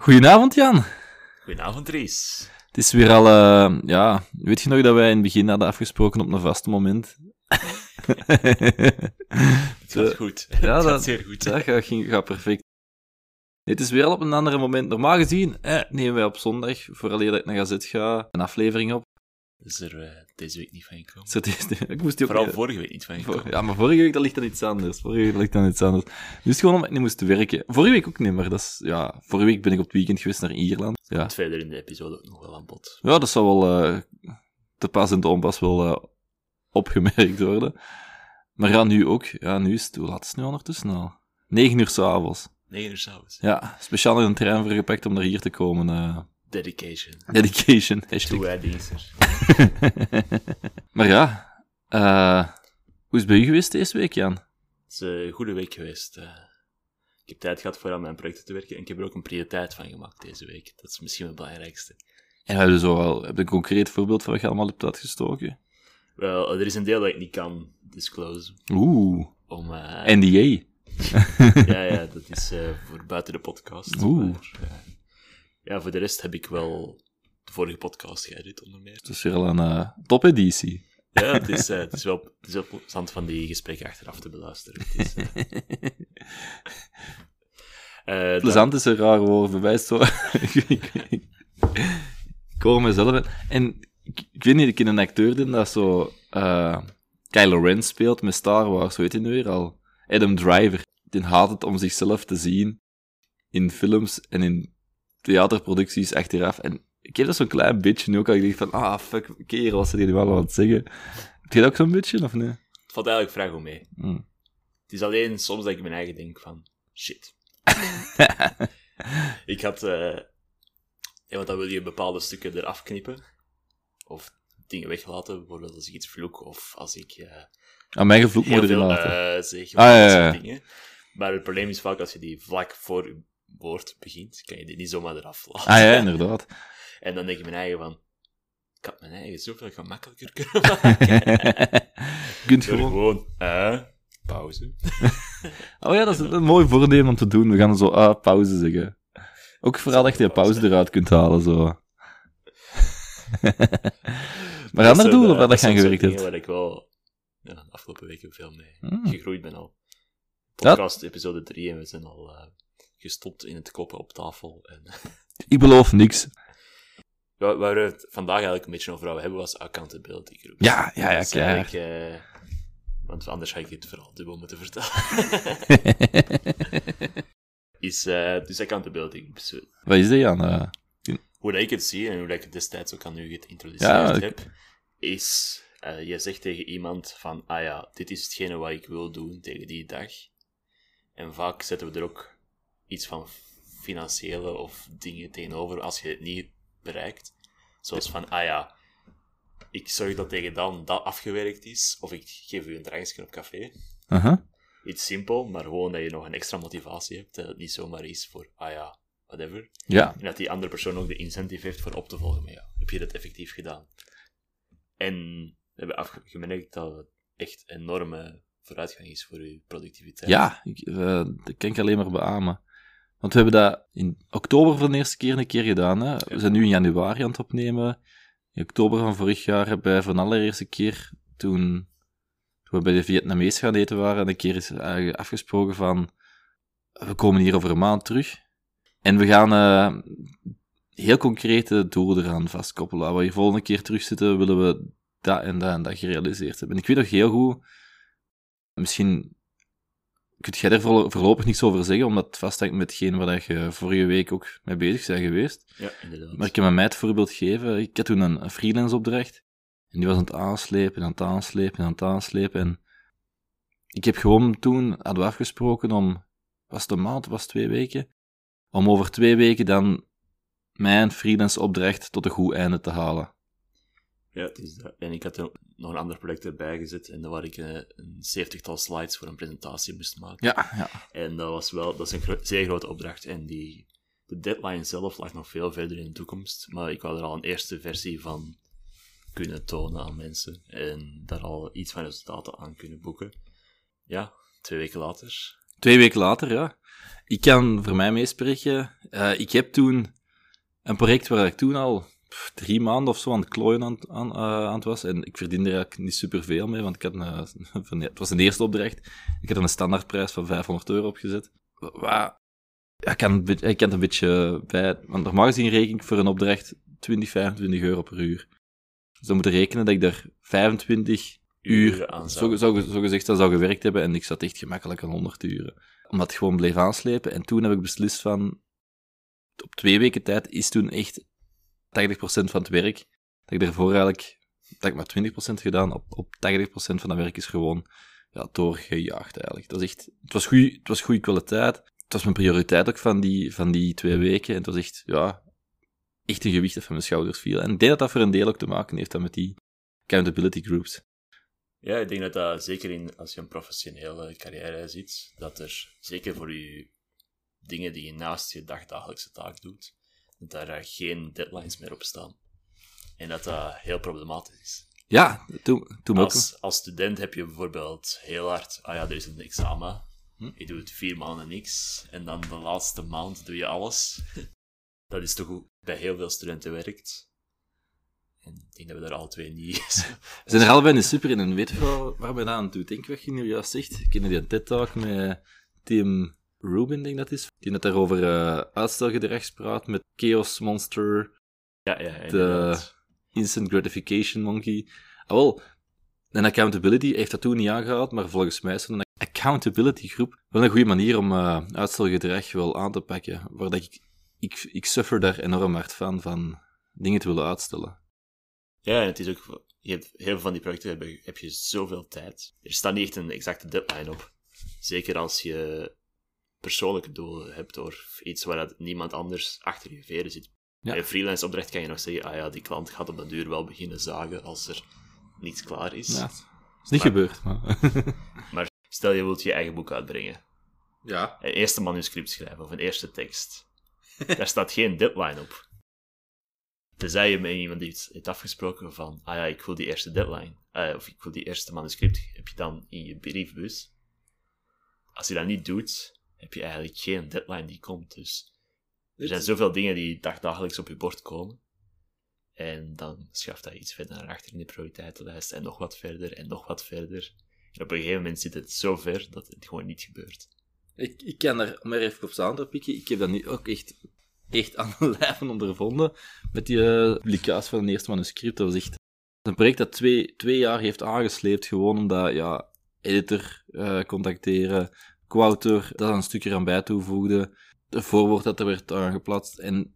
Goedenavond, Jan. Goedenavond, Ries. Het is weer al, uh, ja, weet je nog dat wij in het begin hadden afgesproken op een vast moment? het gaat goed. Ja, het gaat zeer goed. Dat gaat, ging, gaat perfect. het is weer al op een ander moment. Normaal gezien eh, nemen wij op zondag, vooraleer dat ik naar Gazet ga, een aflevering op is er uh, deze week niet van gekomen. Zo, deze, ik moest die ook, Vooral vorige week niet van gekomen. ja, maar vorige week dat ligt dan iets anders. Vorige week ligt dan iets anders. Dus gewoon omdat ik niet moest werken. Vorige week ook niet, maar dat is, ja, vorige week ben ik op het weekend geweest naar Ierland. Ja. Het verder in de episode ook nog wel aan bod. Ja, dat zou wel uh, te pas en te onpas wel uh, opgemerkt worden. Maar ja, nu ook. Ja, nu is het, hoe laat is het nu ondertussen al? 9 uur s'avonds. 9 uur s'avonds. Ja, speciaal in een trein voor gepakt om naar hier te komen. Dedication. Dedication. Hashtag. maar ja, uh, hoe is het bij u geweest deze week, Jan? Het is een goede week geweest. Uh, ik heb tijd gehad voor aan mijn projecten te werken en ik heb er ook een prioriteit van gemaakt deze week. Dat is misschien het belangrijkste. En heb je zo wel, heb je een concreet voorbeeld van wat je allemaal hebt uitgestoken? Wel, er is een deel dat ik niet kan disclose. Oeh. Om, uh, NDA. ja, ja, dat is voor buiten de podcast. Oeh. Maar, ja, voor de rest heb ik wel de vorige podcast geëdit, onder meer. Het is weer al een uh, topeditie. Ja, het is, uh, het, is wel, het is wel plezant van die gesprekken achteraf te beluisteren. Het is, uh... plezant is een raar woord, mij is zo... ik hoor mezelf... En ik, ik, weet niet, ik ken een acteur die dat zo... Kylo Ren speelt met Star Wars, heet hij nu weer al? Adam Driver. Die haat het om zichzelf te zien in films en in theaterproducties achteraf. En ik heb dat zo'n klein beetje nu ook al. Ik dacht van, ah, fuck, keer was ze die wel aan het zeggen. Heb je dat ook zo'n beetje, of nee? Het valt eigenlijk vrij goed mee. Hmm. Het is alleen soms dat ik mijn eigen denk van, shit. ik had... Uh, ja, want dan wil je bepaalde stukken eraf knippen. Of dingen weglaten, bijvoorbeeld als ik iets vloek, of als ik... Uh, Aan mijn gevloek moet je laten. Uh, zeg, ah, ja, ja. dingen. Maar het probleem is vaak als je die vlak voor woord begint, kan je dit niet zomaar eraf laten. Ah ja, inderdaad. en dan denk ik mijn eigen van, ik had mijn eigen zoveel gemakkelijker kunnen maken. kunt gewoon... gewoon uh, pauze. oh ja, dat is een mooi voordeel om te doen. We gaan zo uh, pauze zeggen. Ook vooral dat je die pauze eruit kunt halen, zo. maar andere doelen waar dat gaan gewerkt hebt? waar ik wel ja, de afgelopen weken veel mee hmm. gegroeid ben al. Podcast episode 3 en we zijn al uh, gestopt in het kloppen op tafel. En... Ik beloof niks. Waar, waar we het vandaag eigenlijk een beetje over hebben, was accountability group. Ja, ja, ja, kijk. Uh, want anders ga ik dit vooral dubbel moeten vertellen. is uh, dus accountability groups. Wat is dat, Jan? Uh, hoe dat ik het zie en hoe dat ik het destijds ook aan u geïntroduceerd heb, is... Uh, je zegt tegen iemand van, ah ja, dit is hetgene wat ik wil doen tegen die dag. En vaak zetten we er ook iets van financiële of dingen tegenover als je het niet bereikt. Zoals van, ah ja, ik zorg dat tegen dan dat afgewerkt is, of ik geef u een drankje op café. Uh Iets simpel, maar gewoon dat je nog een extra motivatie hebt, dat het niet zomaar is voor, ah ja, whatever. Ja. En dat die andere persoon ook de incentive heeft voor op te volgen, maar ja, heb je dat effectief gedaan? En we hebben afgemerkt dat het echt enorme vooruitgang is voor je productiviteit. Ja, ik, uh, dat kan ik alleen maar beamen. Want we hebben dat in oktober voor de eerste keer een keer gedaan. Hè. We zijn nu in januari aan het opnemen. In oktober van vorig jaar hebben wij voor de allereerste keer, toen, toen we bij de Vietnamees gaan eten waren, een keer is afgesproken van, we komen hier over een maand terug. En we gaan uh, heel concrete doelen eraan vastkoppelen. Als we hier volgende keer terug zitten, willen we dat en dat en dat gerealiseerd hebben. En ik weet nog heel goed, misschien kunt jij er voorlopig niets over zeggen, omdat het vasthangt met hetgeen waar je vorige week ook mee bezig bent geweest. Ja, inderdaad. Maar ik kan mij het voorbeeld geven. Ik had toen een, freelance opdracht. En die was aan het aanslepen, aan het aanslepen, aan het aanslepen. En ik heb gewoon toen, hadden we afgesproken om, was het een maand, was het twee weken? Om over twee weken dan mijn freelance opdracht tot een goed einde te halen. Ja, het is dat. En ik had er nog een ander project erbij gezet en daar waar ik een, een zeventigtal slides voor een presentatie moest maken. Ja, ja. En dat was wel, dat is een gro- zeer grote opdracht. En die, de deadline zelf lag nog veel verder in de toekomst. Maar ik wou er al een eerste versie van kunnen tonen aan mensen. En daar al iets van resultaten aan kunnen boeken. Ja, twee weken later. Twee weken later, ja. Ik kan voor mij meespreken. Eh, ik heb toen een project waar ik toen al drie maanden of zo aan het klooien aan, aan, eh, aan het was. En ik verdiende er eigenlijk niet superveel mee, want ik had een, van- het was een eerste opdracht. Ik had een standaardprijs van 500 euro opgezet. Waar, ja, ik, kan, een beetje- ik kan het een beetje bij... Want normaal gezien reken ik voor een opdracht 20, 25 euro per uur. Dus dan moet je rekenen dat ik daar 25 uur aan zo, zou- zo, zo gezegd dat zou gewerkt hebben en ik zat echt gemakkelijk aan 100 uren. Omdat het gewoon bleef aanslepen. En toen heb ik beslist van... Op twee weken tijd is toen echt 80% van het werk. Dat ik daarvoor eigenlijk... Dat ik maar 20% gedaan. Op, op 80% van dat werk is gewoon ja, doorgejaagd eigenlijk. Dat is echt... Het was goeie- het was goede kwaliteit. Het was mijn prioriteit ook van die, van die twee weken. En het was echt... Ja, echt een gewicht dat van mijn schouders viel. En ik denk dat dat voor een deel ook te maken heeft met die accountability groups. Ja, ik denk dat dat zeker in, als je een professionele carrière ziet, dat er zeker voor je dingen die je naast je dagdagelijkse taak doet, dat daar eh, geen deadlines meer op staan. En dat dat heel problematisch is. Ja, toen, toen ook. Als, als student heb je bijvoorbeeld heel hard, ah ja, er is een examen, Hm. je doet vier maanden niks, en dan de laatste maand doe je alles. Dat is toch hoe bij heel veel studenten werkt. En ik denk dat we daar alle twee niet... We zijn er allebei niet super in en weet je wel waar we aan toe denken, wat je nu juist zegt? Ik ken die TED-talk met Tim Rubin, denk ik dat is. Die net daarover eh uitstelgedrag praat met Chaos Monster, ja, ja, inderdaad. Instant Gratification Monkey. Ah, wel, een accountability heeft dat toen niet aangehaald, maar volgens mij is een accountability groep wel een goede manier om eh, uitstelgedrag wel aan te pakken. Waar dat ik, ik, ik suffer daar enorm hard van, van dingen te willen uitstellen. Ja, en het is ook... Je hebt, heel veel van die projecten heb, je- heb je zoveel tijd. Er staat niet echt een exacte deadline op. Zeker als je persoonlijke doelen hebt of iets waar dat niemand anders achter je veren zit. Ja. Bij een freelance opdracht kan je nog zeggen, ah ja, die klant gaat op den duur wel beginnen zagen als er niets klaar is. Ja, is niet Maar- gebeurd, maar... Maar stel je wilt je eigen boek uitbrengen. ja. Een eerste manuscript schrijven of een eerste tekst. Daar staat geen deadline op. Tenzij je met iemand iets hebt afgesproken van, ah ja, ik wil die eerste deadline, eh, of ik wil die eerste manuscript, heb je dan in je briefbus. Als je dat niet doet, heb je eigenlijk geen deadline die komt. Dus er zijn zoveel dingen die dagdagelijks op je bord komen. En dan schaft dat iets verder naar achter in de prioriteitenlijst en nog wat verder en nog wat verder. En op een gegeven moment zit het zo ver dat het gewoon niet gebeurt. Ik, ik kan er, om er even op aan te pikken, ik heb dat nu ook echt, echt aan de lijven ondervonden met die eh, publicatie van een eerste manuscript. Dat was echt een project dat twee, twee jaar heeft aangesleept, gewoon omdat, ja, editor eh, contacteren, co-autor daar een stukje aan bij toevoegde, de voorwoord dat er werd aangeplaatst. En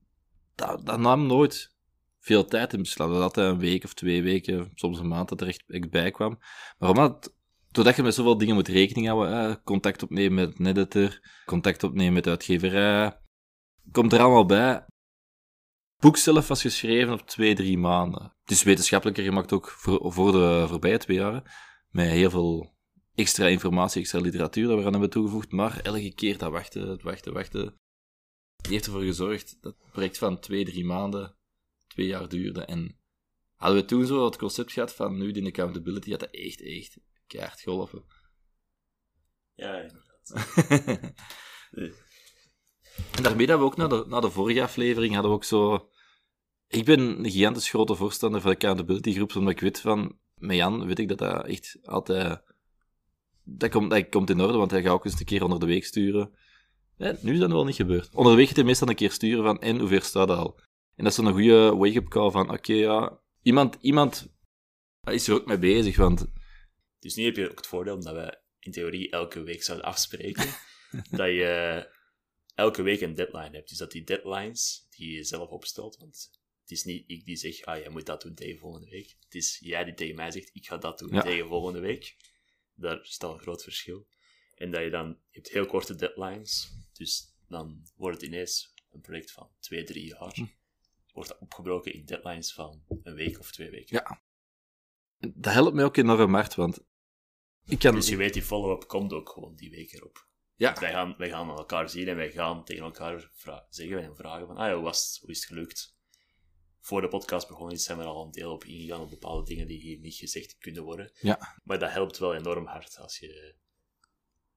dat, dat nam nooit veel tijd in beslag. Dat had een week of twee weken, soms een maand, dat er echt, bij kwam. Maar omdat doordat je met zoveel dingen moet rekening houden, hè, contact opnemen met een editor, contact opnemen met de uitgeverij, komt er allemaal bij. Boek zelf was geschreven op twee, drie maanden. Het is wetenschappelijker gemaakt ook voor, voor de voorbije twee jaren, met heel veel extra informatie, extra literatuur dat we aan hebben toegevoegd, maar elke keer dat wachten, het wachten, wachten, die heeft ervoor gezorgd dat het project van twee, drie maanden, twee jaar duurde. En hadden we toen zo het concept gehad van nu die accountability, had dat echt, echt keihard geholpen. Ja, inderdaad. En daarmee dat we ook na de, na de vorige aflevering hadden we ook zo... Ik ben een gigantisch grote voorstander van accountability groups, omdat ik weet van... Met Jan weet ik dat dat echt altijd... Dat komt, dat komt in orde, want hij gaat ook eens een keer onder de week sturen. Ja, nu is dat wel niet gebeurd. Onder de week gaat hij meestal een keer sturen van... En, hoe ver staat dat al? En dat is dan een goede wake-up call van... Oké, ja... Iemand, iemand is er ook mee bezig, want... Dus nu heb je ook het voordeel dat wij in theorie elke week zouden afspreken, dat je elke week een deadline hebt. Dus dat die deadlines die je zelf opstelt, want het is niet ik die zeg, ah, jij moet dat doen tegen volgende week. Het is jij die tegen mij zegt, ik ga dat doen Ja. tegen volgende week. Daar is al een groot verschil. En dat je dan, je hebt heel korte deadlines, dus dan wordt het ineens een project van twee, drie jaar. Hm. Wordt dat opgebroken in deadlines van een week of twee weken. Ja. Dat helpt mij ook enorm hard, want ik kan... Dus je weet, die follow-up komt ook gewoon die week erop. Ja, Wij gaan, wij gaan elkaar zien en wij gaan tegen elkaar vra- zeggen en vragen van, ah ja, hoe, was het, hoe is het gelukt? Voor de podcast begonnen is, zijn we al een deel op ingegaan op bepaalde dingen die hier niet gezegd kunnen worden. Ja. Maar dat helpt wel enorm hard als je...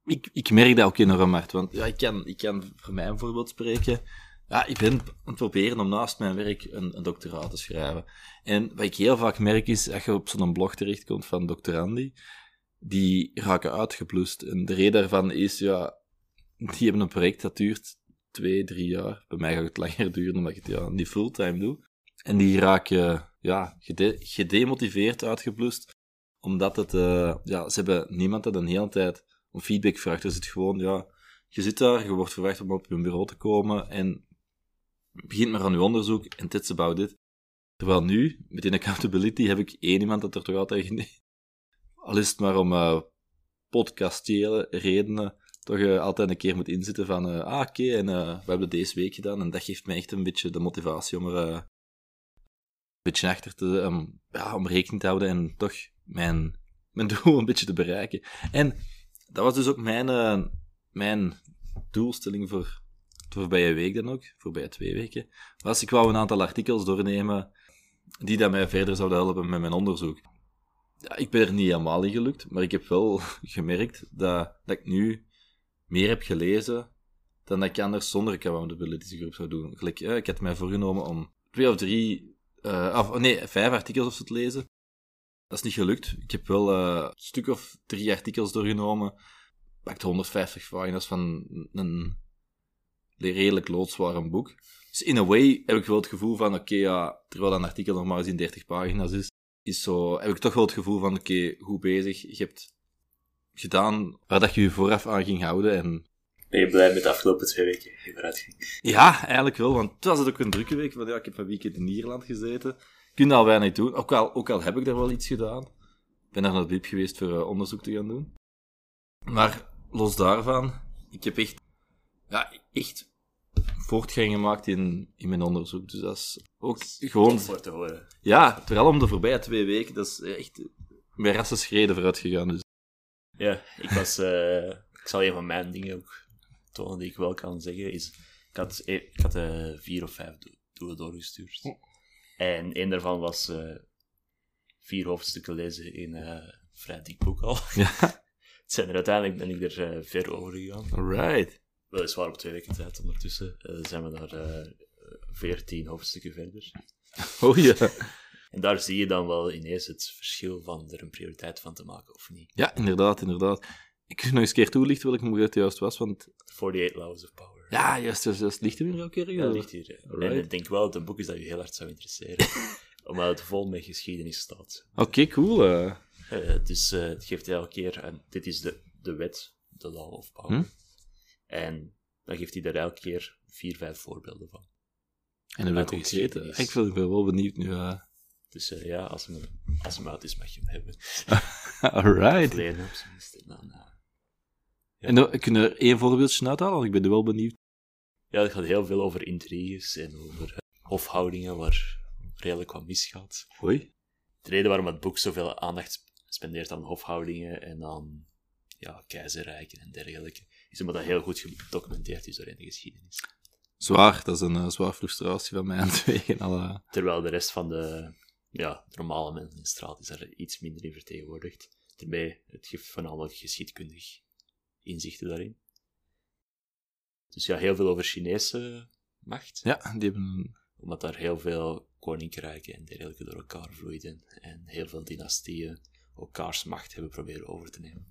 ik, ik merk dat ook enorm hard, want ja, ik, kan, ik kan voor mij een voorbeeld spreken. Ja, ik ben aan het proberen om naast mijn werk een, een doctoraat te schrijven. En wat ik heel vaak merk is, dat je op zo'n blog terechtkomt van doctorandi, die raken uitgeblust. En de reden daarvan is, ja, die hebben een project dat duurt twee, drie jaar. Bij mij gaat het langer duren, omdat ik het ja, niet fulltime doe. En die raken ja, gede- gedemotiveerd uitgeblust, omdat het, eh, ja, ze hebben niemand dat een hele tijd om feedback vraagt. Er zit gewoon, ja, je zit daar, je wordt verwacht om op je bureau te komen en begint maar aan je onderzoek en that's about it. Terwijl nu, met in accountability, heb ik één iemand dat er toch altijd, al is het maar om eh podcastele redenen, toch eh, altijd een keer moet inzitten van, ah oké, en we hebben deze week gedaan en dat geeft mij echt een beetje de motivatie om er beetje achter te, ja, om rekening te houden en toch mijn, mijn doel een beetje te bereiken. En dat was dus ook mijn, eh, mijn doelstelling voor de voorbije week dan ook, voorbije twee weken, was ik wou een aantal artikels doornemen die dat mij verder zouden helpen met mijn onderzoek. Ja, ik ben er niet helemaal in gelukt, maar ik heb wel gemerkt dat, dat ik nu meer heb gelezen dan dat ik anders zonder accountability groep zou doen. Gelijk, eh, ik had mij voorgenomen om twee of drie, eh, of, nee, vijf artikels of zo te lezen. Dat is niet gelukt. Ik heb wel eh, een stuk of drie artikels doorgenomen. Pakt 150 pagina's van een redelijk loodzwaar boek. Dus in a way heb ik wel het gevoel van, oké, ja, terwijl een artikel nog maar eens in 30 pagina's is, is zo, heb ik toch wel het gevoel van, oké, goed bezig. Je hebt gedaan waar dat je je vooraf aan ging houden. En Ben je blij met de afgelopen twee weken die ja, eigenlijk wel, want toen was het ook een drukke week. Want ja, ik heb een weekend in Ierland gezeten. Ik kon al weinig doen. Ook al, ook al heb ik daar wel iets gedaan. Ik ben naar het BIP geweest voor eh, onderzoek te gaan doen. Maar los daarvan, ik heb echt, ja, echt voortgang gemaakt in, in mijn onderzoek. Dus dat is ook gewoon... Voor te horen. Ja, vooral om de voorbije twee weken, dat is echt bij rassen schreden vooruit gegaan. Dus. Ja, ik was... eh, ik zal een van mijn dingen ook tonen die ik wel kan zeggen. Is, ik had, e- ik had eh, vier of vijf do- doelen doorgestuurd. En één daarvan was eh, vier hoofdstukken lezen in eh, een vrij dik boek al. Ja, Het zijn er uiteindelijk ben ik er eh, ver over gegaan. alright. Weliswaar op twee weken tijd ondertussen. eh, zijn we daar eh, veertien hoofdstukken verder. Oh ja. En daar zie je dan wel ineens het verschil van er een prioriteit van te maken of niet. Ja, inderdaad, inderdaad. Ik kan nog eens een keer toelichten welk boek het juist was, want... 48 Laws of Power. Ja, juist, juist, juist. Ligt er weer elke keer? Ja, dat ligt hier. Alright. En ik denk wel dat het een boek is dat je heel hard zou interesseren. omdat het vol met geschiedenis staat. Oké, cool. eh. Eh, dus eh, het geeft elke keer... En dit is de, de wet, de Law of Power. Hm? En dan geeft hij daar elke keer vier, vijf voorbeelden van. En dan wil de ik geschiedenis. Ik ben wel benieuwd nu. Dus ja, als hem, als hem uit is, mag je hem hebben. Alright. Lenen op zijn minst. En dan, eh, En dan, kun je er één voorbeeldje uithalen? Want ik ben er wel benieuwd. Ja, het gaat heel veel over intriges en over eh, hofhoudingen waar redelijk wat misgaat. Hoi. De reden waarom het boek zoveel aandacht spendeert aan hofhoudingen en aan ja, keizerrijken en dergelijke, is omdat dat heel goed gedocumenteerd is doorheen de geschiedenis. Zwaar, dat is een eh, zwaar frustratie van mij aan het wegen. Terwijl de rest van de, ja, normale mensen in de straat is daar iets minder in vertegenwoordigd. Daarbij, het geeft voornamelijk geschiedkundig inzichten daarin. Dus ja, heel veel over Chinese macht. Ja, die hebben omdat daar heel veel koninkrijken en dergelijke door elkaar vloeiden en heel veel dynastieën elkaars macht hebben proberen over te nemen.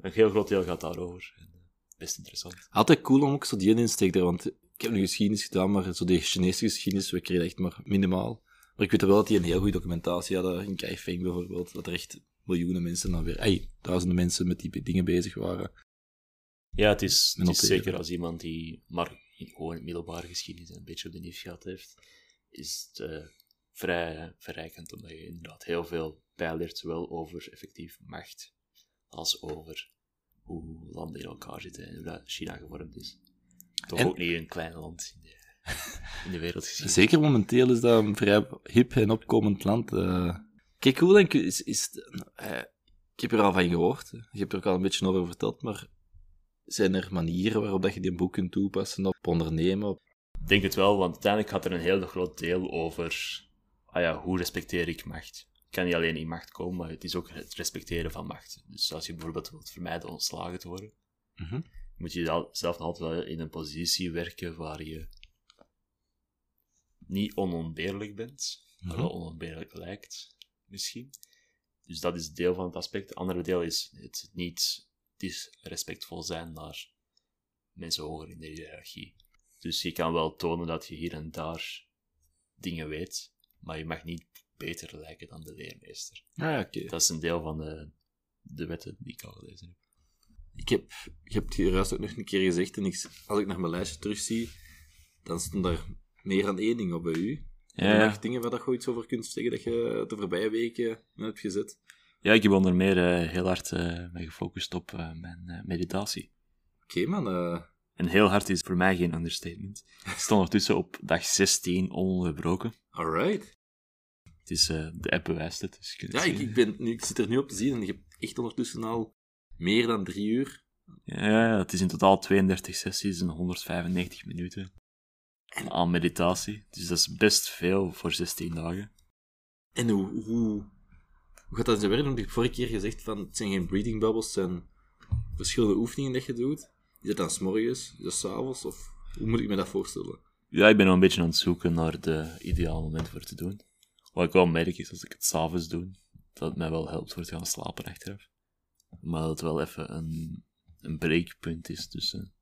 Een heel groot deel gaat daarover. En, eh, best interessant. Altijd cool om ook zo die insteek daar, want ik heb nu geschiedenis gedaan, maar zo de Chinese geschiedenis, we kregen echt maar minimaal. Maar ik weet wel dat die een heel goede documentatie hadden, in Kaifeng bijvoorbeeld, dat er echt miljoenen mensen dan weer, duizenden mensen met die dingen bezig waren. Ja, het is, het is zeker als iemand die maar in gewoon middelbare geschiedenis een beetje op de nief gehad heeft, is het eh, vrij verrijkend, omdat je inderdaad heel veel bijleert, zowel over effectief macht als over hoe landen in elkaar zitten en hoe dat China gevormd is. Toch En- ook niet een klein land in de, in de wereld gezien. Zeker momenteel is dat een vrij hip en opkomend land. eh. Kijk, hoe denk je, is, is eh, ik heb er al van gehoord, je hebt er ook al een beetje over verteld, maar zijn er manieren waarop dat je die boek kunt toepassen op ondernemen? Op... Ik denk het wel, want uiteindelijk gaat er een heel groot deel over ah ja, hoe respecteer ik macht. Het kan niet alleen in macht komen, maar het is ook het respecteren van macht. Dus als je bijvoorbeeld wilt vermijden ontslagen te worden, Mhm. moet je zelf altijd wel in een positie werken waar je niet onontbeerlijk bent, maar Mhm. wel onontbeerlijk lijkt, misschien. Dus dat is deel van het aspect. Het andere deel is het niet disrespectvol zijn naar mensen hoger in de hiërarchie. Dus je kan wel tonen dat je hier en daar dingen weet, maar je mag niet beter lijken dan de leermeester. Ah, ja, oké. Dat is een deel van de, de wetten die ik al gelezen heb. Ik heb, ik heb het juist ook nog een keer gezegd, en ik, als ik naar mijn lijstje terugzie, dan stond daar meer dan één ding op bij u. Ja, nog dingen waar dat je iets over kunt zeggen dat je de voorbije weken hebt gezet? ja ik heb onder meer eh, heel hard eh me gefocust op eh, mijn meditatie. Oké, man. En heel hard is voor mij geen understatement. Ik sta ondertussen op dag 16 ononderbroken. alright. Het is, de app bewijst het. Dus je het Ja, ik, zien. ik, ben, nu, ik zit er nu op te zien en ik heb echt ondertussen al meer dan drie uur. Ja, het is in totaal 32 sessies en 195 minuten aan meditatie. Dus dat is best veel voor 16 dagen. En hoe, hoe, hoe gaat dat in zijn werk? Want ik heb vorige keer gezegd van het zijn geen breathing bubbles, het zijn verschillende oefeningen dat je doet. Is dat dan s'morgens, is dat s'avonds of hoe moet ik me dat voorstellen? Ja, ik ben nog een beetje aan het zoeken naar de ideale moment voor te doen. Wat ik wel merk is als ik het s'avonds doe, dat het mij wel helpt voor te gaan slapen achteraf. Maar dat het wel even een, een breekpunt is tussen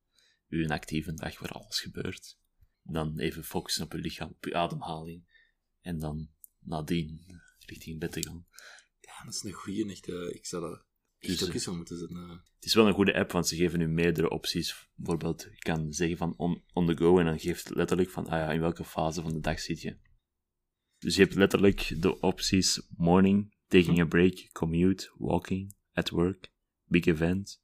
uw actieve dag waar alles gebeurt. Dan even focussen op je lichaam, op je ademhaling. En dan nadien richting bed te gaan. Ja, dat is een goeie, echt. eh, ik zou dat echt Dus, ook eh, eens aan moeten zetten. eh. Het is wel een goede app, want ze geven nu meerdere opties. Bijvoorbeeld, je kan zeggen van on, on the go en dan geeft het letterlijk van, ah ja, in welke fase van de dag zit je. Dus je hebt letterlijk de opties morning, taking a break, commute, walking, at work, big event,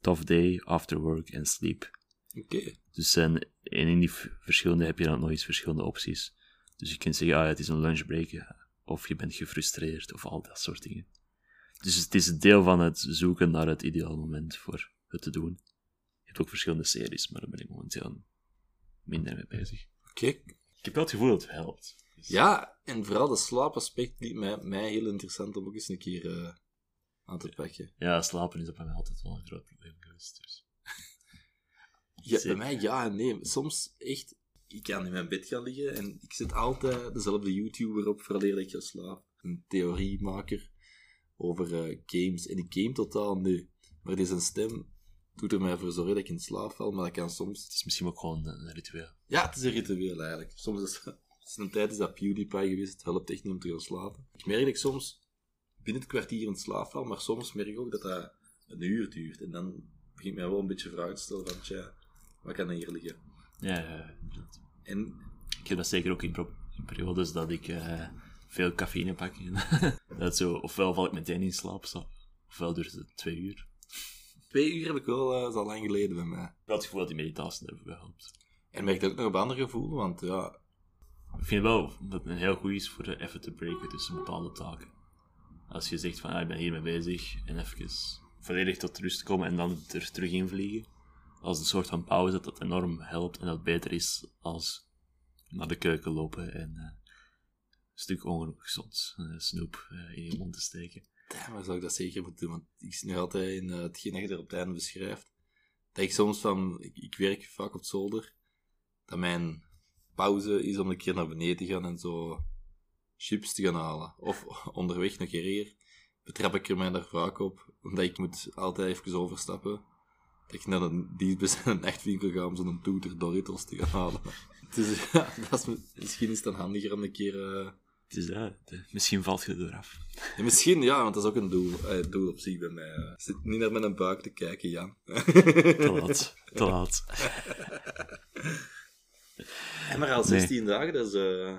tough day, after work en sleep. Oké. Dus en, en in die verschillende heb je dan nog eens verschillende opties. Dus je kunt zeggen, ah ja, het is een lunchbreak, of je bent gefrustreerd, of al dat soort dingen. Dus het is deel van het zoeken naar het ideale moment voor het te doen. Je hebt ook verschillende series, maar daar ben ik momenteel minder mee bezig. Oké. Ik heb wel het gevoel dat het helpt. Dus- Ja, en vooral de slaapaspect liet mij, mij heel interessant om ook eens een keer eh, aan te pakken. Ja, slapen is op mij altijd wel een groot probleem geweest. Dus. Ja, bij mij ja en nee. Soms echt, ik kan in mijn bed gaan liggen en ik zet altijd dezelfde YouTuber op vooraleer ik ga slapen. Een theoriemaker over eh, games. En ik game totaal nu. Maar deze stem doet er mij voor zorgen dat ik in slaap val, maar dat kan soms... Het is misschien ook gewoon een, ritueel. Ja, het is een ritueel eigenlijk. Soms is is een tijd is dat PewDiePie geweest, het helpt echt niet om te gaan slapen. Ik merk dat ik soms binnen het kwartier in slaap val, maar soms merk ik ook dat dat een uur duurt. En dan begint mij wel een beetje vragen te stellen van, tja, wat kan er hier liggen? Ja, ja, inderdaad. En Ik heb dat zeker ook in, periodes dat ik eh, veel cafeïne pak. dat zo, ofwel val ik meteen in slaap, zo- ofwel duurt het twee uur. twee uur heb ik wel, eh, dat is al lang geleden bij mij. Ik heb het gevoel dat die meditatie daarvoor helpt. En merk dat ook nog op andere gevoelen, want ja, Ik vind wel dat het een heel goed is voor eh, even te breken tussen bepaalde taken. Als je zegt van, ah, ik ben hiermee bezig, en even volledig tot rust komen en dan er terug in vliegen. Als een soort van pauze, dat dat enorm helpt en dat beter is als naar de keuken lopen en eh, een stuk ongezond eh, snoep eh, in je mond te steken. ja, maar zou ik dat zeker moeten doen, want ik zie nog altijd in hetgeen dat je er op het einde beschrijft, dat ik soms van, ik, werk vaak op zolder, dat mijn pauze is om een keer naar beneden te gaan en zo chips te gaan halen. Of onderweg nog keer betrap ik er mij daar vaak op, omdat ik moet altijd even overstappen. Dat ik naar een dichtstbijzijnde echtwinkel ga om zo'n toeter Doritos te gaan halen. Dus ja, dat is, misschien is het dan handiger om een keer... eh, Het is dat, de- misschien valt je eraf. ja, misschien, ja, want dat is ook een doel, eh, doel op zich bij mij. eh. Zit niet naar mijn buik te kijken, Jan. Te laat, te laat. En maar al 16 dagen, dat is, eh,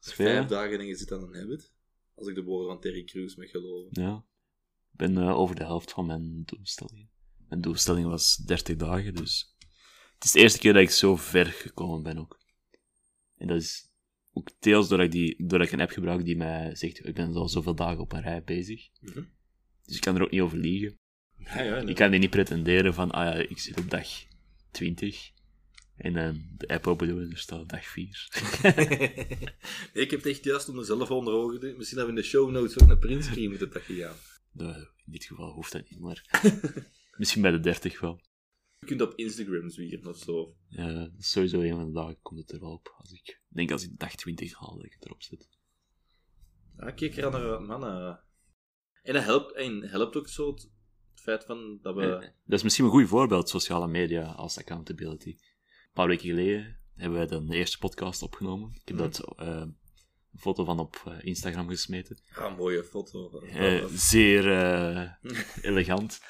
veel, vijf dagen en je zit aan een habit. Als ik de woorden van Terry Crews mag geloven. Ja. Ik ben eh, over de helft van mijn doelstellingen. Mijn doelstelling was 30 dagen, dus... Het is de eerste keer dat ik zo ver gekomen ben ook. En dat is ook deels doordat ik, die, doordat ik een app gebruik die mij zegt, ik ben al zoveel dagen op een rij bezig. Mhm. Dus ik kan er ook niet over liegen. Ja, ja, Ik kan die niet pretenderen van, ah ja, ik zit op dag 20. En dan de app open doen en er staat dag 4. Nee, ik heb het echt juist om mezelf onder ogen. Misschien hebben we in de show notes ook een printscreen moeten dat gegaan. Nou, in dit geval hoeft dat niet, maar misschien bij de 30 wel. Je kunt op Instagram zwieren of zo. Ja, sowieso een van de dagen komt het er wel op. Als ik denk als ik dag 20 haal, dat ik het erop zet. Ja, kijk er aan naar mannen. En dat helpt, en helpt ook zo het feit van dat we... En dat is misschien een goed voorbeeld, sociale media als accountability. Een paar weken geleden hebben wij dan de eerste podcast opgenomen. Ik heb Mhm. dat eh, een foto van op eh, Instagram gesmeten. Ja, een mooie foto. Eh, zeer eh, elegant.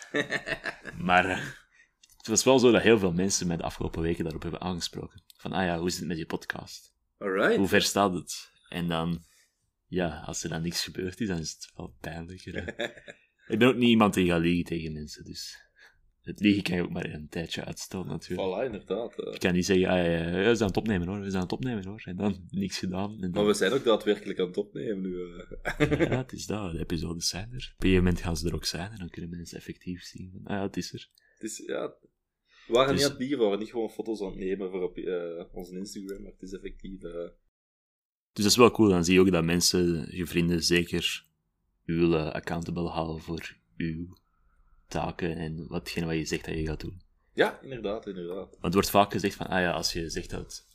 Maar het was wel zo dat heel veel mensen mij de afgelopen weken daarop hebben aangesproken. Van, ah ja, hoe is het met je podcast? Alright. Hoe ver staat het? En dan, ja, als er dan niks gebeurd is, dan is het wel pijnlijk. hè. ik ben ook niet iemand die gaat liegen tegen mensen, dus... Het liegen kan je ook maar een tijdje uitstellen, natuurlijk. Voilà, inderdaad. eh. Je kan niet zeggen, ah, ja, ja, we zijn aan het opnemen hoor, we zijn aan het opnemen hoor. En dan niks gedaan. En Maar we zijn ook daadwerkelijk aan het opnemen nu. eh. ja, het is dat, de episodes zijn er. Op een gegeven moment gaan ze er ook zijn en dan kunnen mensen effectief zien van, ah ja, het is er. Het is, ja... We waren Dus- niet aan het liegen, we waren niet gewoon foto's aan het nemen voor op eh, onze Instagram, maar het is effectief... Dus dat is wel cool, dan zie je ook dat mensen, je vrienden, zeker u willen accountable houden voor uw taken en watgene wat je zegt dat je gaat doen. Ja, inderdaad, inderdaad. Want er wordt vaak gezegd van, ah ja, als je zegt dat,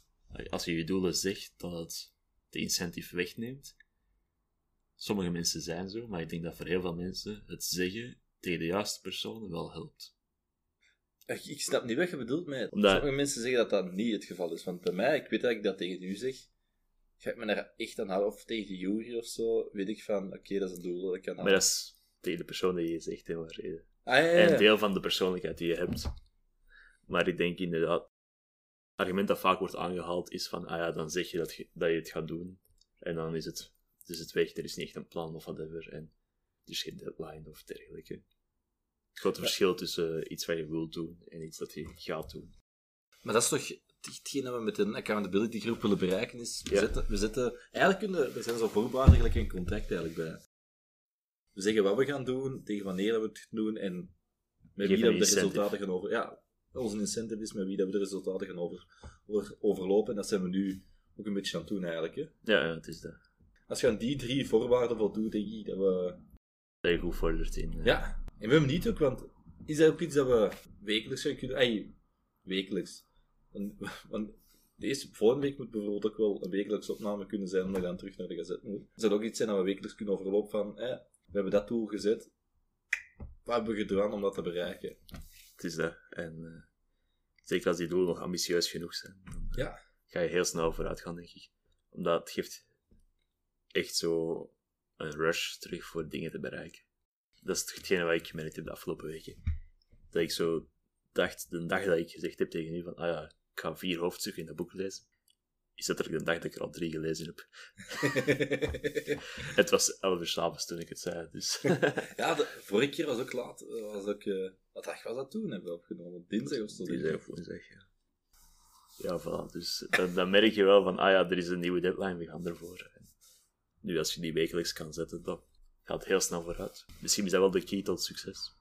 als je je doelen zegt, dat het de incentive wegneemt. Sommige mensen zijn zo, maar ik denk dat voor heel veel mensen het zeggen tegen de juiste personen wel helpt. Ik, ik snap niet wat je bedoelt met... Omdat- Sommige mensen zeggen dat dat niet het geval is. Want bij mij, ik weet dat ik dat tegen u zeg, ga ik me daar echt aan houden. Of tegen Jury of zo, weet ik van, oké, dat is een doel dat ik kan Maar dat is tegen de persoon die je zegt, heel erg reden. Ah, ja, ja, En deel van de persoonlijkheid die je hebt. Maar ik denk inderdaad, het argument dat vaak wordt aangehaald is van, ah ja, dan zeg je dat je, dat je het gaat doen. En dan is het, is het weg, er is niet echt een plan of whatever. En er is geen deadline of dergelijke. Het grote verschil tussen iets wat je wilt doen en iets dat je gaat doen. Maar dat is toch hetgeen dat we met een accountability groep willen bereiken is, we, Ja. zetten, we zetten, eigenlijk kunnen, er zijn zo voorwaarden gelijk een contract eigenlijk bij. We zeggen wat we gaan doen, tegen wanneer dat we het gaan doen en met Geef wie dat we de incentive. resultaten gaan over... Ja, onze incentive is met wie dat we de resultaten gaan over, over, overlopen en dat zijn we nu ook een beetje aan het doen eigenlijk. Hè. Ja, ja, het is dat. Als je aan die drie voorwaarden voldoet, denk ik dat we... Dat je goed vordert in. eh, Ja, en we hebben niet ook, want is dat ook iets dat we wekelijks gaan kunnen... Ay, wekelijks. Want, want deze volgende week moet bijvoorbeeld ook wel een wekelijkse opname kunnen zijn, omdat je dan terug naar de gazet moet. Zou dat ook iets zijn dat we wekelijks kunnen overlopen van, eh, we hebben dat doel gezet, wat hebben we gedaan om dat te bereiken? Het is dat. En eh, zeker als die doelen nog ambitieus genoeg zijn, dan eh, Ja. ga je heel snel vooruit gaan, denk ik. Omdat het geeft echt zo een rush terug voor dingen te bereiken. Dat is hetgene wat ik gemerkt heb de afgelopen weken. Dat ik zo dacht, de dag dat ik gezegd heb tegen u van, ah ja, ik ga vier hoofdstukken in dat boek lezen, is dat er de dag dat ik er al drie gelezen heb. Het was elf uur s'avonds toen ik het zei, dus... ja, de vorige keer was ook laat. eh, Was ook, eh, wat dag was dat toen? Hebben we opgenomen? Dinsdag of zo? Dinsdag of woensdag, ja. Ja, voilà. Dus dan, dan merk je wel van, ah ja, er is een nieuwe deadline, we gaan ervoor. En nu, als je die wekelijks kan zetten, dan gaat het heel snel vooruit. Misschien is dat wel de key tot succes.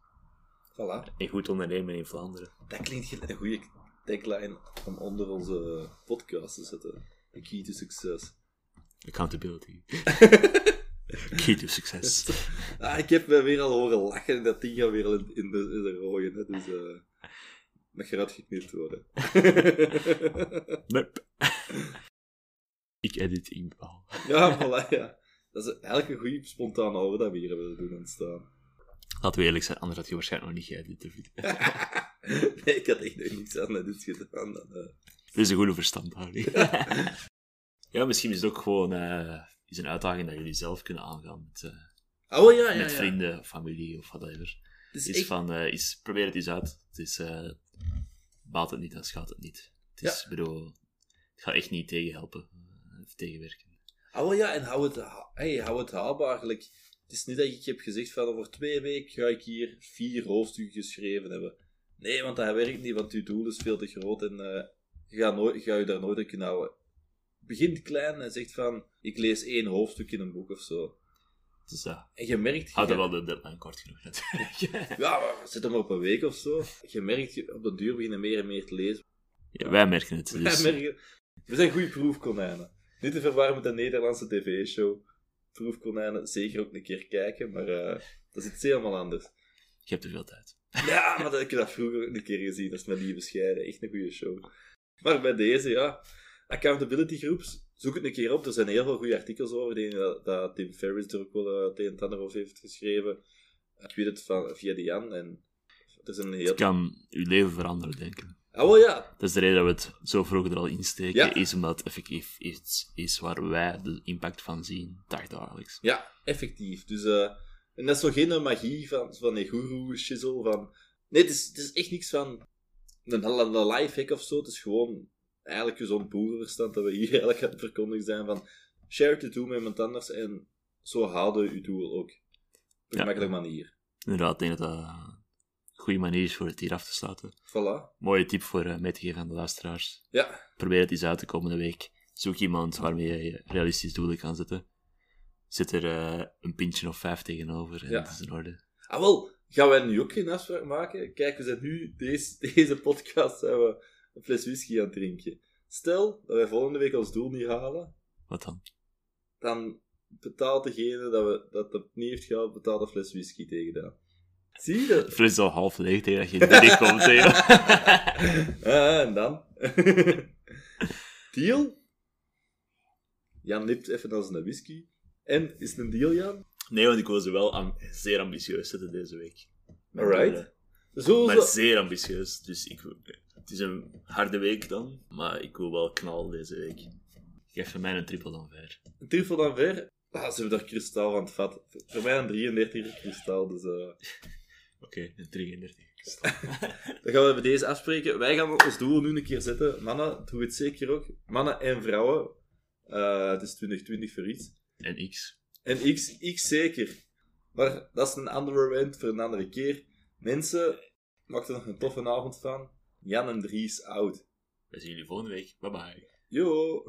Voilà. En goed ondernemen in Vlaanderen. Dat klinkt een goede tagline om onder onze podcast te zetten. The key to success. Accountability. key to succes. Ah, ik heb me weer al horen lachen en dat ding gaat weer al in, in de, in de rooien. Hè, dus eh dat gaat geknipt worden. Nup. ik edit in ja, voilà, ja. Dat is eigenlijk een goede spontane oude dat we hier hebben doen ontstaan. Laten we eerlijk zijn, anders had je waarschijnlijk nog niet geëdit. nee, ik had echt nog niks aan dat dit gedaan. Dan, eh. Dit is een goede verstandhouding. ja, misschien is het ook gewoon eh, is een uitdaging dat jullie zelf kunnen aangaan met, eh, Oh ja, ja, met ja. vrienden of familie of whatever. Het is echt- van, eh, is, probeer het eens uit. Het is, eh baat het niet, dan schaadt het niet. Het is, bedoel, het gaat echt niet tegenhelpen, of tegenwerken. Oh ja, en hou het, ha- hey, hou het haalbaar. Gelijk, het het is niet dat ik heb gezegd van over twee weken ga ik hier vier hoofdstukken geschreven hebben. Nee, want dat werkt niet, want je doel is veel te groot en eh, je gaat nooit, ga je daar nooit aan kunnen houden. Begint klein en zegt van, ik lees één hoofdstuk in een boek of zo. Dus ja, En je merkt... je- houden wel de deadline kort genoeg natuurlijk. Ja, maar zet hem op een week of zo. Je merkt, je- op de duur beginnen meer en meer te lezen. ja, wij merken het. Wij Dus, merken- we zijn goede proefkonijnen. Niet te verwarren met de Nederlandse tv-show. Proefkonijnen, zeker ook een keer kijken, maar eh, dat is iets helemaal anders. je hebt te veel tijd. Ja, maar dat, ik heb dat vroeger ook een keer gezien. Dat is met Lieve Scheiden. Echt een goede show. Maar bij deze, ja. Accountability groups, zoek het een keer op. Er zijn heel veel goede artikels over. Ik dat, dat Tim Ferriss er ook wel eh, het een en het ander over heeft geschreven. Ik weet het van, via de Jan. En er zijn een heel... Het kan uw leven veranderen, denk ik. Ah, wel ja. Dat is de reden dat we het zo vroeg er al insteken, Ja. is omdat het effectief iets is waar wij de impact van zien, dagdagelijks. Ja, effectief. Dus, eh, en dat is nog geen magie van, van een guru shizzle van... Nee, het is, het is echt niks van een, een lifehack of zo. Het is gewoon eigenlijk gezond boerenverstand dat we hier eigenlijk aan het verkondigen zijn van share to do met iemand anders en zo haalde je doel ook. Op een Ja. gemakkelijke manier. Inderdaad, ik denk dat dat een goede manier is voor het hier af te sluiten. Voilà. Mooie tip voor eh, mee te geven aan de luisteraars. Ja, Probeer het eens uit de komende week. Zoek iemand waarmee je realistisch doelen kan zetten. Zet er eh, een pintje of vijf tegenover en Ja. het is in orde. ah wel, gaan wij nu ook geen afspraak maken? Kijk, we zijn nu, deze, deze podcast zijn we een fles whisky aan het drinken. Stel dat wij volgende week ons doel niet halen, Wat dan? dan betaalt degene dat, we, dat het niet heeft gehaald, betaalt een fles whisky tegen dat. Zie je dat? Fles is al half leeg tegen dat je erin komt. hè, joh. Ah, en dan? deal? Jan lipt even als een whisky. En, is het een deal, Jan? nee, want ik wil ze wel am- zeer ambitieus zetten deze week. Met Alright. Zo, Maar zo. zeer ambitieus. Dus ik, het is een harde week dan, maar ik wil wel knal deze week. Ik geef voor mij een triple dan ver. Een triple dan ver. Ah, ze hebben daar kristal van het vat. Voor mij een 33 kristal, dus... eh Oké, een 33. dan gaan we bij deze afspreken. Wij gaan ons doel nu een keer zetten. Mannen, doe het zeker ook. Mannen en vrouwen. Eh, het is 2020 voor iets. En X. En X, X zeker. Maar dat is een ander moment voor een andere keer. Mensen, maak er nog een toffe avond van. Jan en Dries out. We zien jullie volgende week. Bye bye. Yo!